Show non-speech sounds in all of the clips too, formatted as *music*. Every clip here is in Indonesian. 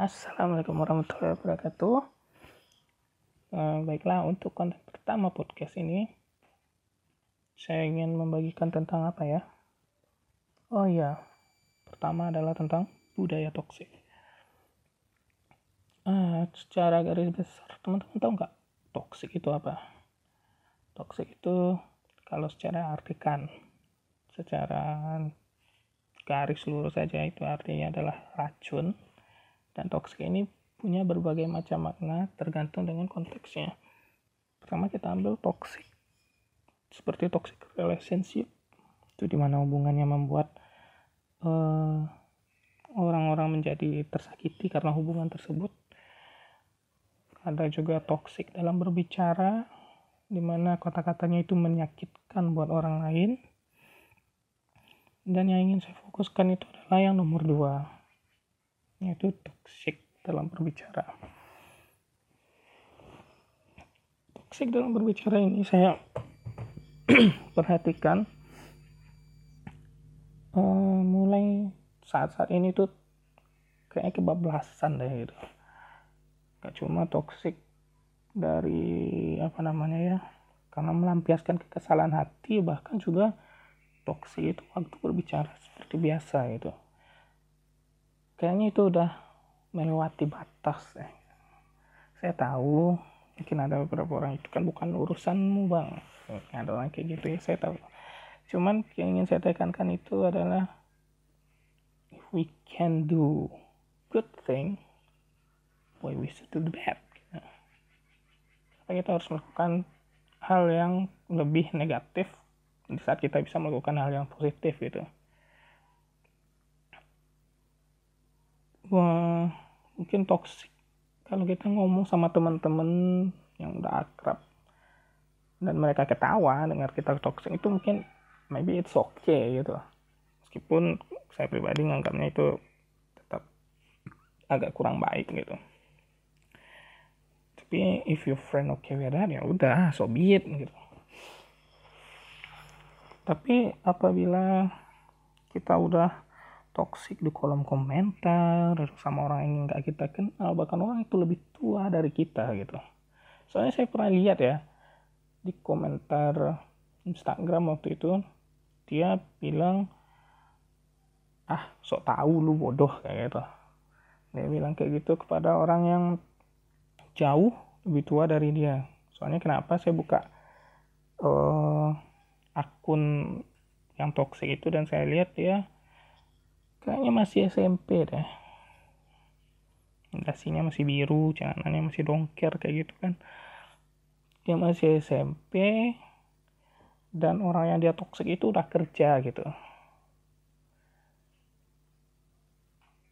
Assalamualaikum warahmatullahi wabarakatuh. Uh, baiklah, untuk konten pertama podcast ini, saya ingin membagikan tentang apa ya? Oh iya, pertama adalah tentang budaya toksik. Uh, secara garis besar, teman-teman tahu nggak toksik itu apa? Toksik itu kalau secara artikan, secara garis lurus saja itu artinya adalah racun dan toxic ini punya berbagai macam makna tergantung dengan konteksnya. Pertama kita ambil toxic. Seperti toxic relationship itu di mana hubungannya membuat eh, orang-orang menjadi tersakiti karena hubungan tersebut. Ada juga toxic dalam berbicara di mana kata-katanya itu menyakitkan buat orang lain. Dan yang ingin saya fokuskan itu adalah yang nomor dua yaitu toxic dalam berbicara. Toxic dalam berbicara ini saya *clears throat* perhatikan uh, mulai saat-saat ini tuh kayak kebablasan deh gitu. Gak cuma toxic dari apa namanya ya karena melampiaskan kekesalan hati bahkan juga toksik itu waktu berbicara seperti biasa itu kayaknya itu udah melewati batas ya. saya tahu mungkin ada beberapa orang itu kan bukan urusanmu bang. Ada orang kayak gitu ya saya tahu. Cuman yang ingin saya tekankan itu adalah if we can do good thing why we should do the bad. Kita harus melakukan hal yang lebih negatif di saat kita bisa melakukan hal yang positif gitu wah mungkin toksik kalau kita ngomong sama teman-teman yang udah akrab dan mereka ketawa dengar kita toksik itu mungkin maybe it's okay gitu. Meskipun saya pribadi nganggapnya itu tetap agak kurang baik gitu. Tapi if your friend okay with that ya udah so be it gitu. Tapi apabila kita udah toksik di kolom komentar sama orang yang nggak kita kenal bahkan orang itu lebih tua dari kita gitu. Soalnya saya pernah lihat ya di komentar Instagram waktu itu dia bilang ah sok tahu lu bodoh kayak gitu. Dia bilang kayak gitu kepada orang yang jauh lebih tua dari dia. Soalnya kenapa saya buka uh, akun yang toxic itu dan saya lihat ya kayaknya masih SMP deh. Dasinya masih biru celananya masih dongker kayak gitu kan. Dia masih SMP dan orang yang dia toxic itu udah kerja gitu.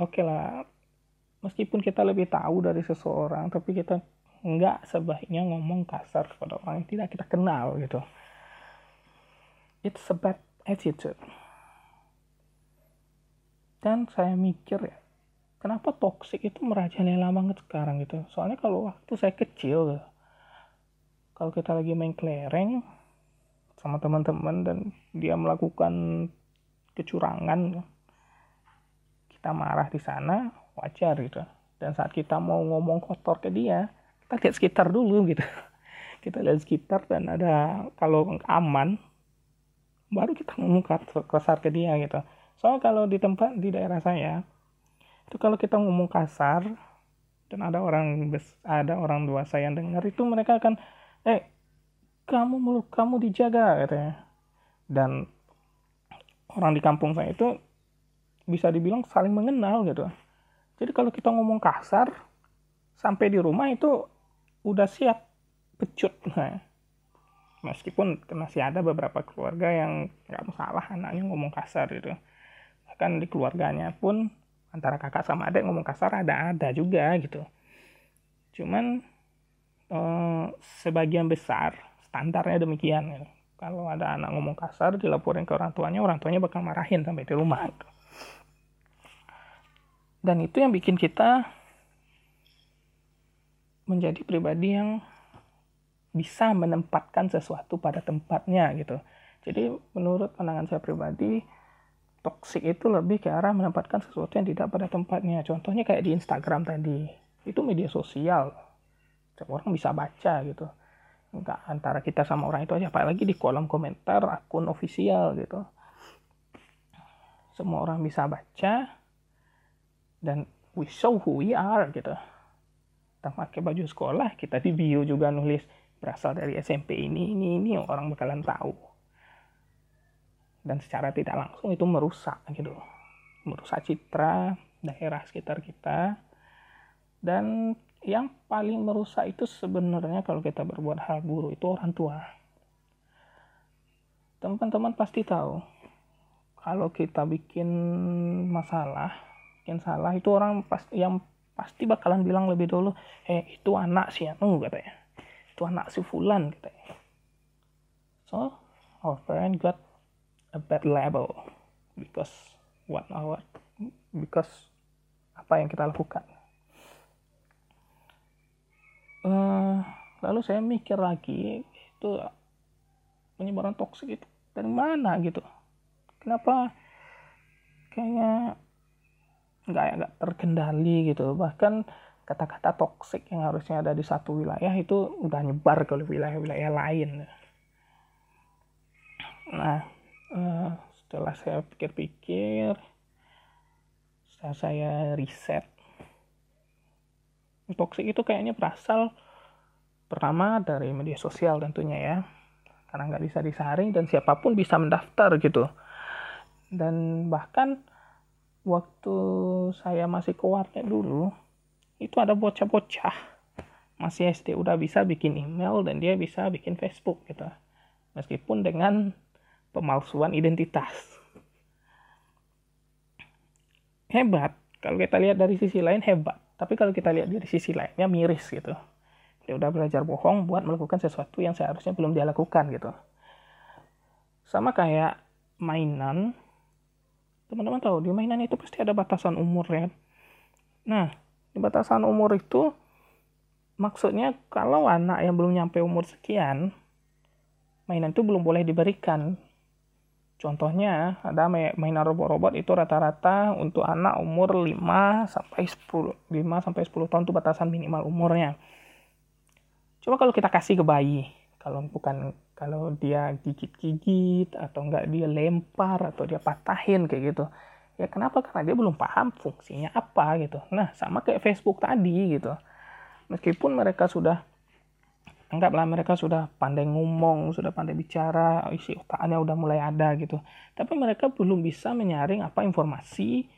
Oke lah meskipun kita lebih tahu dari seseorang tapi kita nggak sebaiknya ngomong kasar kepada orang yang tidak kita kenal gitu. It's a bad attitude dan saya mikir ya kenapa toxic itu merajalela banget sekarang gitu? Soalnya kalau waktu saya kecil kalau kita lagi main kelereng sama teman-teman dan dia melakukan kecurangan kita marah di sana wajar gitu. Dan saat kita mau ngomong kotor ke dia kita lihat sekitar dulu gitu. *laughs* Kita lihat sekitar dan ada kalau aman baru kita ngomong kasar ke dia gitu soalnya kalau di tempat di daerah saya itu kalau kita ngomong kasar dan ada orang ada orang dewasa yang dengar itu mereka akan eh kamu mulut kamu dijaga katanya. Dan orang di kampung saya itu bisa dibilang saling mengenal gitu. Jadi kalau kita ngomong kasar sampai di rumah itu udah siap pecut. Nah meskipun masih ada beberapa keluarga yang nggak masalah anaknya ngomong kasar gitu bahkan di keluarganya pun antara kakak sama adik ngomong kasar ada ada juga gitu cuman eh, sebagian besar standarnya demikian gitu. kalau ada anak ngomong kasar dilaporin ke orang tuanya orang tuanya bakal marahin sampai di rumah gitu. dan itu yang bikin kita menjadi pribadi yang bisa menempatkan sesuatu pada tempatnya gitu. Jadi menurut pandangan saya pribadi toxic itu lebih ke arah menempatkan sesuatu yang tidak pada tempatnya. Contohnya kayak di Instagram tadi. Itu media sosial. Orang bisa baca gitu. Nggak antara kita sama orang itu aja. Apalagi di kolom komentar akun official gitu. Semua orang bisa baca. Dan we show who we are gitu. Kita pakai baju sekolah kita di bio juga nulis. Berasal dari SMP ini ini ini. Orang bakalan tahu dan secara tidak langsung itu merusak gitu merusak citra daerah sekitar kita. Dan yang paling merusak itu sebenarnya kalau kita berbuat hal buruk itu orang tua. Teman-teman pasti tahu kalau kita bikin masalah bikin salah itu orang pas yang pasti bakalan bilang lebih dulu eh itu anak si anu katanya. Itu anak si fulan katanya. So our parent got a bad label because what our because apa yang kita lakukan. Uh, lalu saya mikir lagi itu penyebaran toksik itu dari mana gitu? Kenapa kayaknya nggak nggak terkendali gitu? Bahkan kata-kata toksik yang harusnya ada di satu wilayah itu udah nyebar ke wilayah-wilayah lain. Nah uh, setelah saya pikir-pikir setelah saya riset toksik itu kayaknya berasal pertama dari media sosial tentunya ya. Karena nggak bisa disaring dan siapa pun bisa mendaftar gitu. Dan bahkan waktu saya masih ke warnet dulu itu ada bocah-bocah. Masih SD udah bisa bikin email dan dia bisa bikin Facebook gitu. Meskipun dengan pemalsuan identitas. Hebat. Kalau kita lihat dari sisi lain hebat. Tapi kalau kita lihat dari sisi lainnya miris gitu. Dia udah belajar bohong buat melakukan sesuatu yang seharusnya belum dia lakukan gitu. Sama kayak mainan. Teman-teman tahu di mainan itu pasti ada batasan umur ya. Nah di batasan umur itu maksudnya kalau anak yang belum nyampe umur sekian mainan itu belum boleh diberikan contohnya ada mainan robot-robot itu rata-rata untuk anak umur 5 sampai 10 5 sampai 10 tahun itu batasan minimal umurnya. Coba kalau kita kasih ke bayi kalau bukan kalau dia gigit-gigit atau enggak dia lempar atau dia patahin kayak gitu. Ya kenapa? Karena dia belum paham fungsinya apa gitu. Nah sama kayak Facebook tadi gitu. Meskipun mereka sudah anggaplah mereka sudah pandai ngomong sudah pandai bicara isi otaknya udah mulai ada gitu. Tapi mereka belum bisa menyaring apa informasi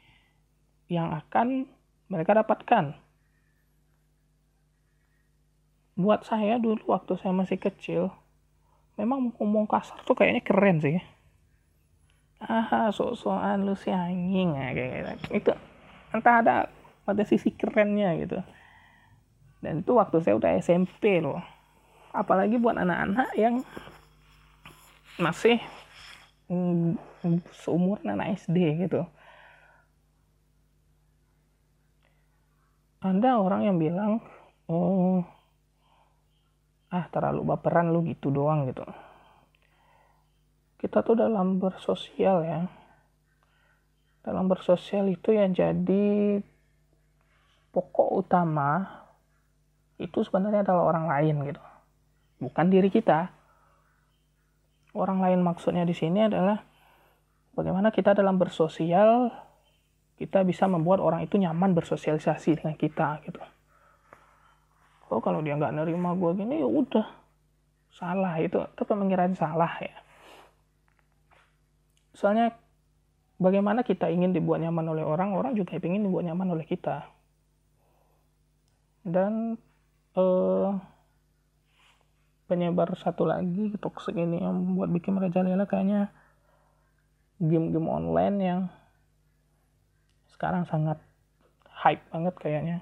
yang akan mereka dapatkan. Buat saya dulu waktu saya masih kecil memang ngomong kasar tuh kayaknya keren sih. Ah sok-sokan lu si anjing. Ya kayak gitu. itu entah ada pada sisi kerennya gitu. Dan itu waktu saya udah SMP loh apalagi buat anak-anak yang masih mm, seumur anak SD gitu. Ada orang yang bilang oh ah terlalu baperan lu gitu doang gitu. Kita tuh dalam bersosial ya. Dalam bersosial itu yang jadi pokok utama itu sebenarnya adalah orang lain gitu bukan diri kita. Orang lain maksudnya di sini adalah bagaimana kita dalam bersosial kita bisa membuat orang itu nyaman bersosialisasi dengan kita gitu. Oh kalau dia nggak nerima gue gini ya udah. Salah itu tetap mengira salah ya. Soalnya bagaimana kita ingin dibuat nyaman oleh orang orang juga ingin dibuat nyaman oleh kita. Dan eh, penyebar satu lagi toxic ini yang membuat bikin merajalela kayaknya game-game online yang sekarang sangat hype banget kayaknya.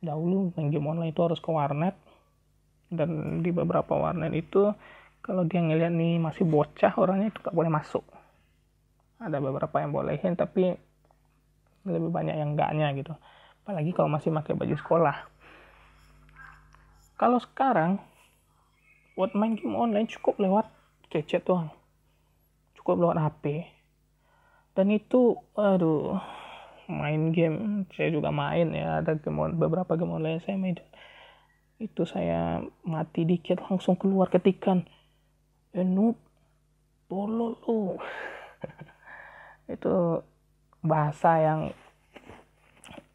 Dahulu main game online itu harus ke warnet. Dan di beberapa warnet itu kalau dia ngeliat nih masih bocah orangnya itu gak boleh masuk. Ada beberapa yang bolehin tapi lebih banyak yang enggaknya gitu. Apalagi kalau masih pakai baju sekolah kalau sekarang buat main game online cukup lewat gadget doang. Cukup lewat HP dan itu aduh main game saya juga main ya. Ada game beberapa game online saya main. Itu saya mati dikit langsung keluar ketikan. Eh noob tolol lu. *laughs* Itu bahasa yang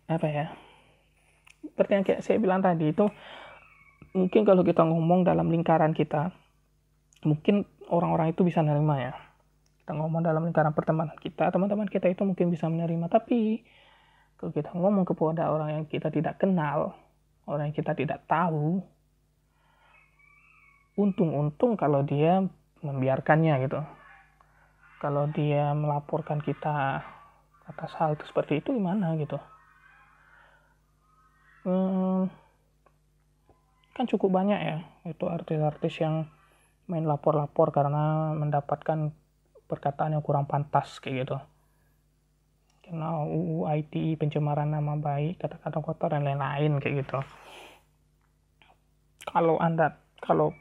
apa ya seperti yang kayak saya bilang tadi itu mungkin kalau kita ngomong dalam lingkaran kita mungkin orang-orang itu bisa nerima ya kita ngomong dalam lingkaran pertemanan kita, teman-teman kita itu mungkin bisa menerima. Tapi kalau kita ngomong kepada orang yang kita tidak kenal, orang yang kita tidak tahu, untung-untung kalau dia membiarkannya gitu. Kalau dia melaporkan kita atas hal itu seperti itu gimana gitu. Hmm, kan cukup banyak ya. Itu artis-artis yang main lapor-lapor karena mendapatkan perkataan yang kurang pantas kayak gitu. Karena UU ITE pencemaran nama baik kata-kata kotor dan lain-lain kayak gitu. Kalau anda kalau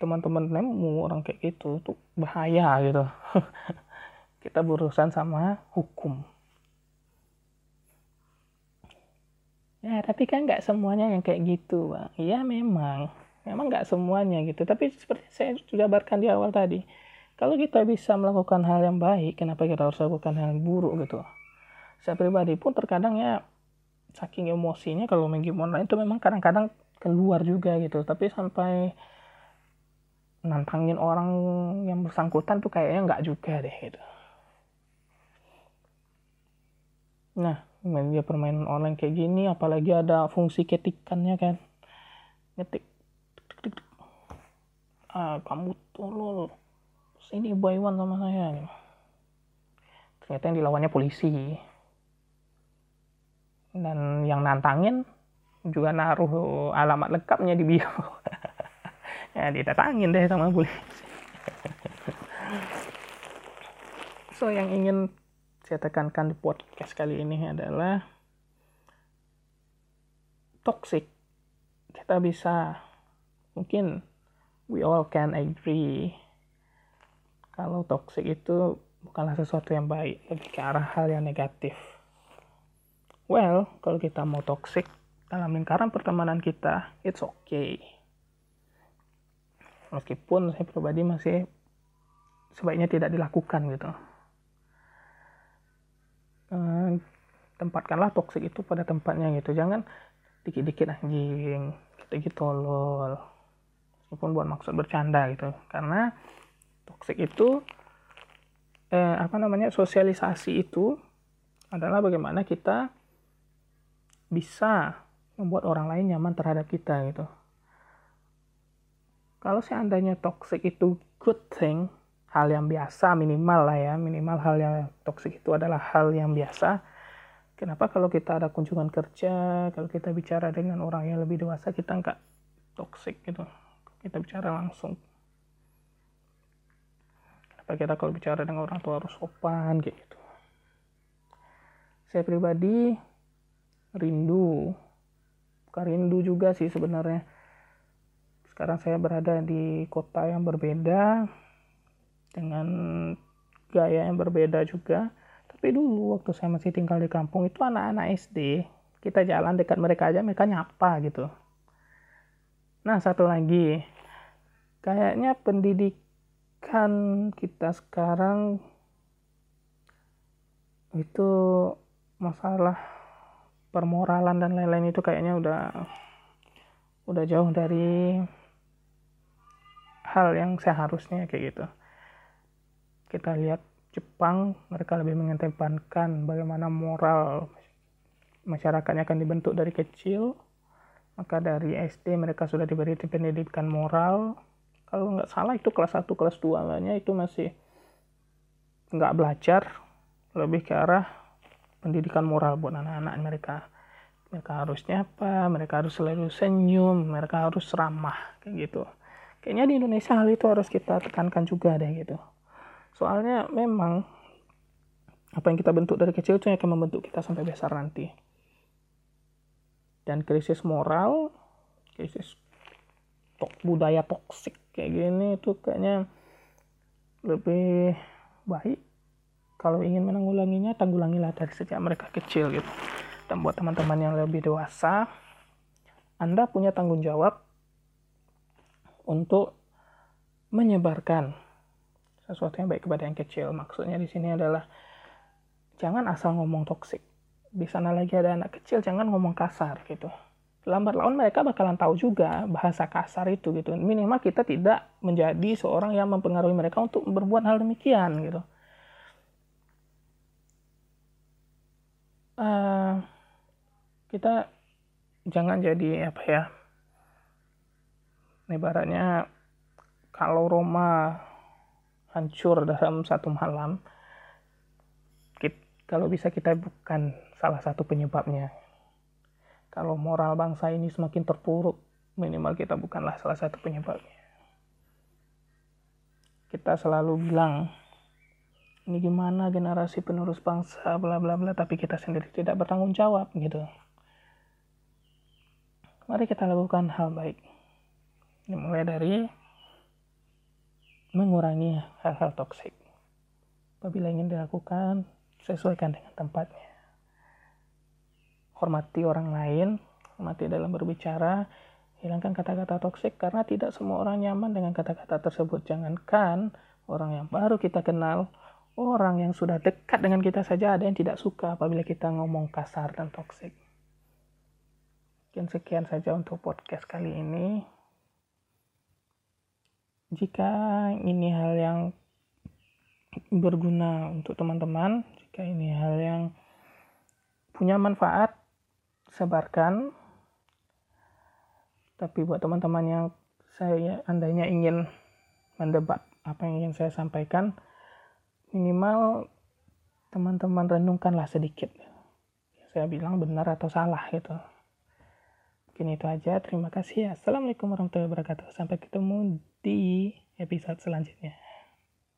teman-teman nemu orang kayak gitu tuh bahaya gitu. *laughs* Kita berurusan sama hukum ya tapi kan nggak semuanya yang kayak gitu bang iya memang memang nggak semuanya gitu tapi seperti saya sudah jabarkan di awal tadi kalau kita bisa melakukan hal yang baik, kenapa kita harus lakukan hal yang buruk gitu? Saya pribadi pun terkadang ya saking emosinya kalau main game online itu memang kadang-kadang keluar juga gitu. Tapi sampai nantangin orang yang bersangkutan tuh kayaknya nggak juga deh gitu. Nah, media permainan online kayak gini, apalagi ada fungsi ketikannya kan. Ngetik. Ah, kamu tolol ini Ibu Iwan sama saya ternyata yang dilawannya polisi. Dan yang nantangin juga naruh alamat lengkapnya di bio. *laughs* Ya didatangin deh sama polisi. *laughs* So yang ingin saya tekankan di podcast kali ini adalah toxic kita bisa mungkin we all can agree kalau toxic itu bukanlah sesuatu yang baik, lebih ke arah hal yang negatif. Well, kalau kita mau toxic dalam lingkaran pertemanan kita, it's okay. Meskipun saya pribadi masih sebaiknya tidak dilakukan gitu. Uh, tempatkanlah toxic itu pada tempatnya gitu. Jangan dikit-dikit anjing, dikit-dikit tolol. Meskipun buat maksud bercanda gitu. Karena toxic itu eh, apa namanya sosialisasi itu adalah bagaimana kita bisa membuat orang lain nyaman terhadap kita gitu. Kalau seandainya toxic itu good thing, hal yang biasa minimal lah ya, minimal hal yang toxic itu adalah hal yang biasa. Kenapa kalau kita ada kunjungan kerja, kalau kita bicara dengan orang yang lebih dewasa, kita nggak toxic gitu. Kita bicara langsung. Kita kalau bicara dengan orang tua harus sopan gitu? Saya pribadi rindu. Bukan rindu juga sih sebenarnya. Sekarang saya berada di kota yang berbeda dengan gaya yang berbeda juga tapi dulu waktu saya masih tinggal di kampung itu anak-anak SD kita jalan dekat mereka aja mereka nyapa gitu nah satu lagi kayaknya pendidik kan kita sekarang itu masalah permoralan dan lain-lain itu kayaknya udah udah jauh dari hal yang seharusnya kayak gitu. Kita lihat Jepang mereka lebih mengedepankan bagaimana moral masyarakatnya akan dibentuk dari kecil. Maka dari SD mereka sudah diberi pendidikan moral. Kalau nggak salah itu kelas 1 kelas 2 nya itu masih nggak belajar. Lebih ke arah pendidikan moral buat anak-anak mereka. Mereka harusnya apa mereka harus selalu senyum mereka harus ramah kayak gitu. Kayaknya di Indonesia hal itu harus kita tekankan juga deh gitu soalnya memang apa yang kita bentuk dari kecil itu yang akan membentuk kita sampai besar nanti. Dan krisis moral krisis tok budaya toksik kayak gini itu kayaknya lebih baik kalau ingin menanggulanginya tanggulangilah dari sejak mereka kecil gitu. Dan buat teman-teman yang lebih dewasa Anda punya tanggung jawab untuk menyebarkan sesuatu yang baik kepada yang kecil. Maksudnya di sini adalah jangan asal ngomong toksik di sana lagi ada anak kecil jangan ngomong kasar gitu. Lambat laun mereka bakalan tahu juga bahasa kasar itu gitu. Minimal kita tidak menjadi seorang yang mempengaruhi mereka untuk berbuat hal demikian gitu. Uh, kita jangan jadi apa ya ibaratnya kalau Roma hancur dalam satu malam kita, kalau bisa kita bukan salah satu penyebabnya kalau moral bangsa ini semakin terpuruk, minimal kita bukanlah salah satu penyebabnya. Kita selalu bilang, ini gimana generasi penerus bangsa, bla bla bla, tapi kita sendiri tidak bertanggung jawab gitu. Mari kita lakukan hal baik. Mulai dari mengurangi hal-hal toksik. Apabila ingin dilakukan, sesuaikan dengan tempatnya hormati orang lain, hormati dalam berbicara, hilangkan kata-kata toksik karena tidak semua orang nyaman dengan kata-kata tersebut. Jangankan orang yang baru kita kenal, orang yang sudah dekat dengan kita saja ada yang tidak suka apabila kita ngomong kasar dan toksik. Sekian saja untuk podcast kali ini. Jika ini hal yang berguna untuk teman-teman, jika ini hal yang punya manfaat, sebarkan. Tapi buat teman-teman yang saya andainya ingin mendebat apa yang ingin saya sampaikan minimal teman-teman renungkanlah sedikit. Saya bilang benar atau salah gitu. Mungkin itu aja. Terima kasih assalamualaikum warahmatullahi wabarakatuh. Sampai ketemu di episode selanjutnya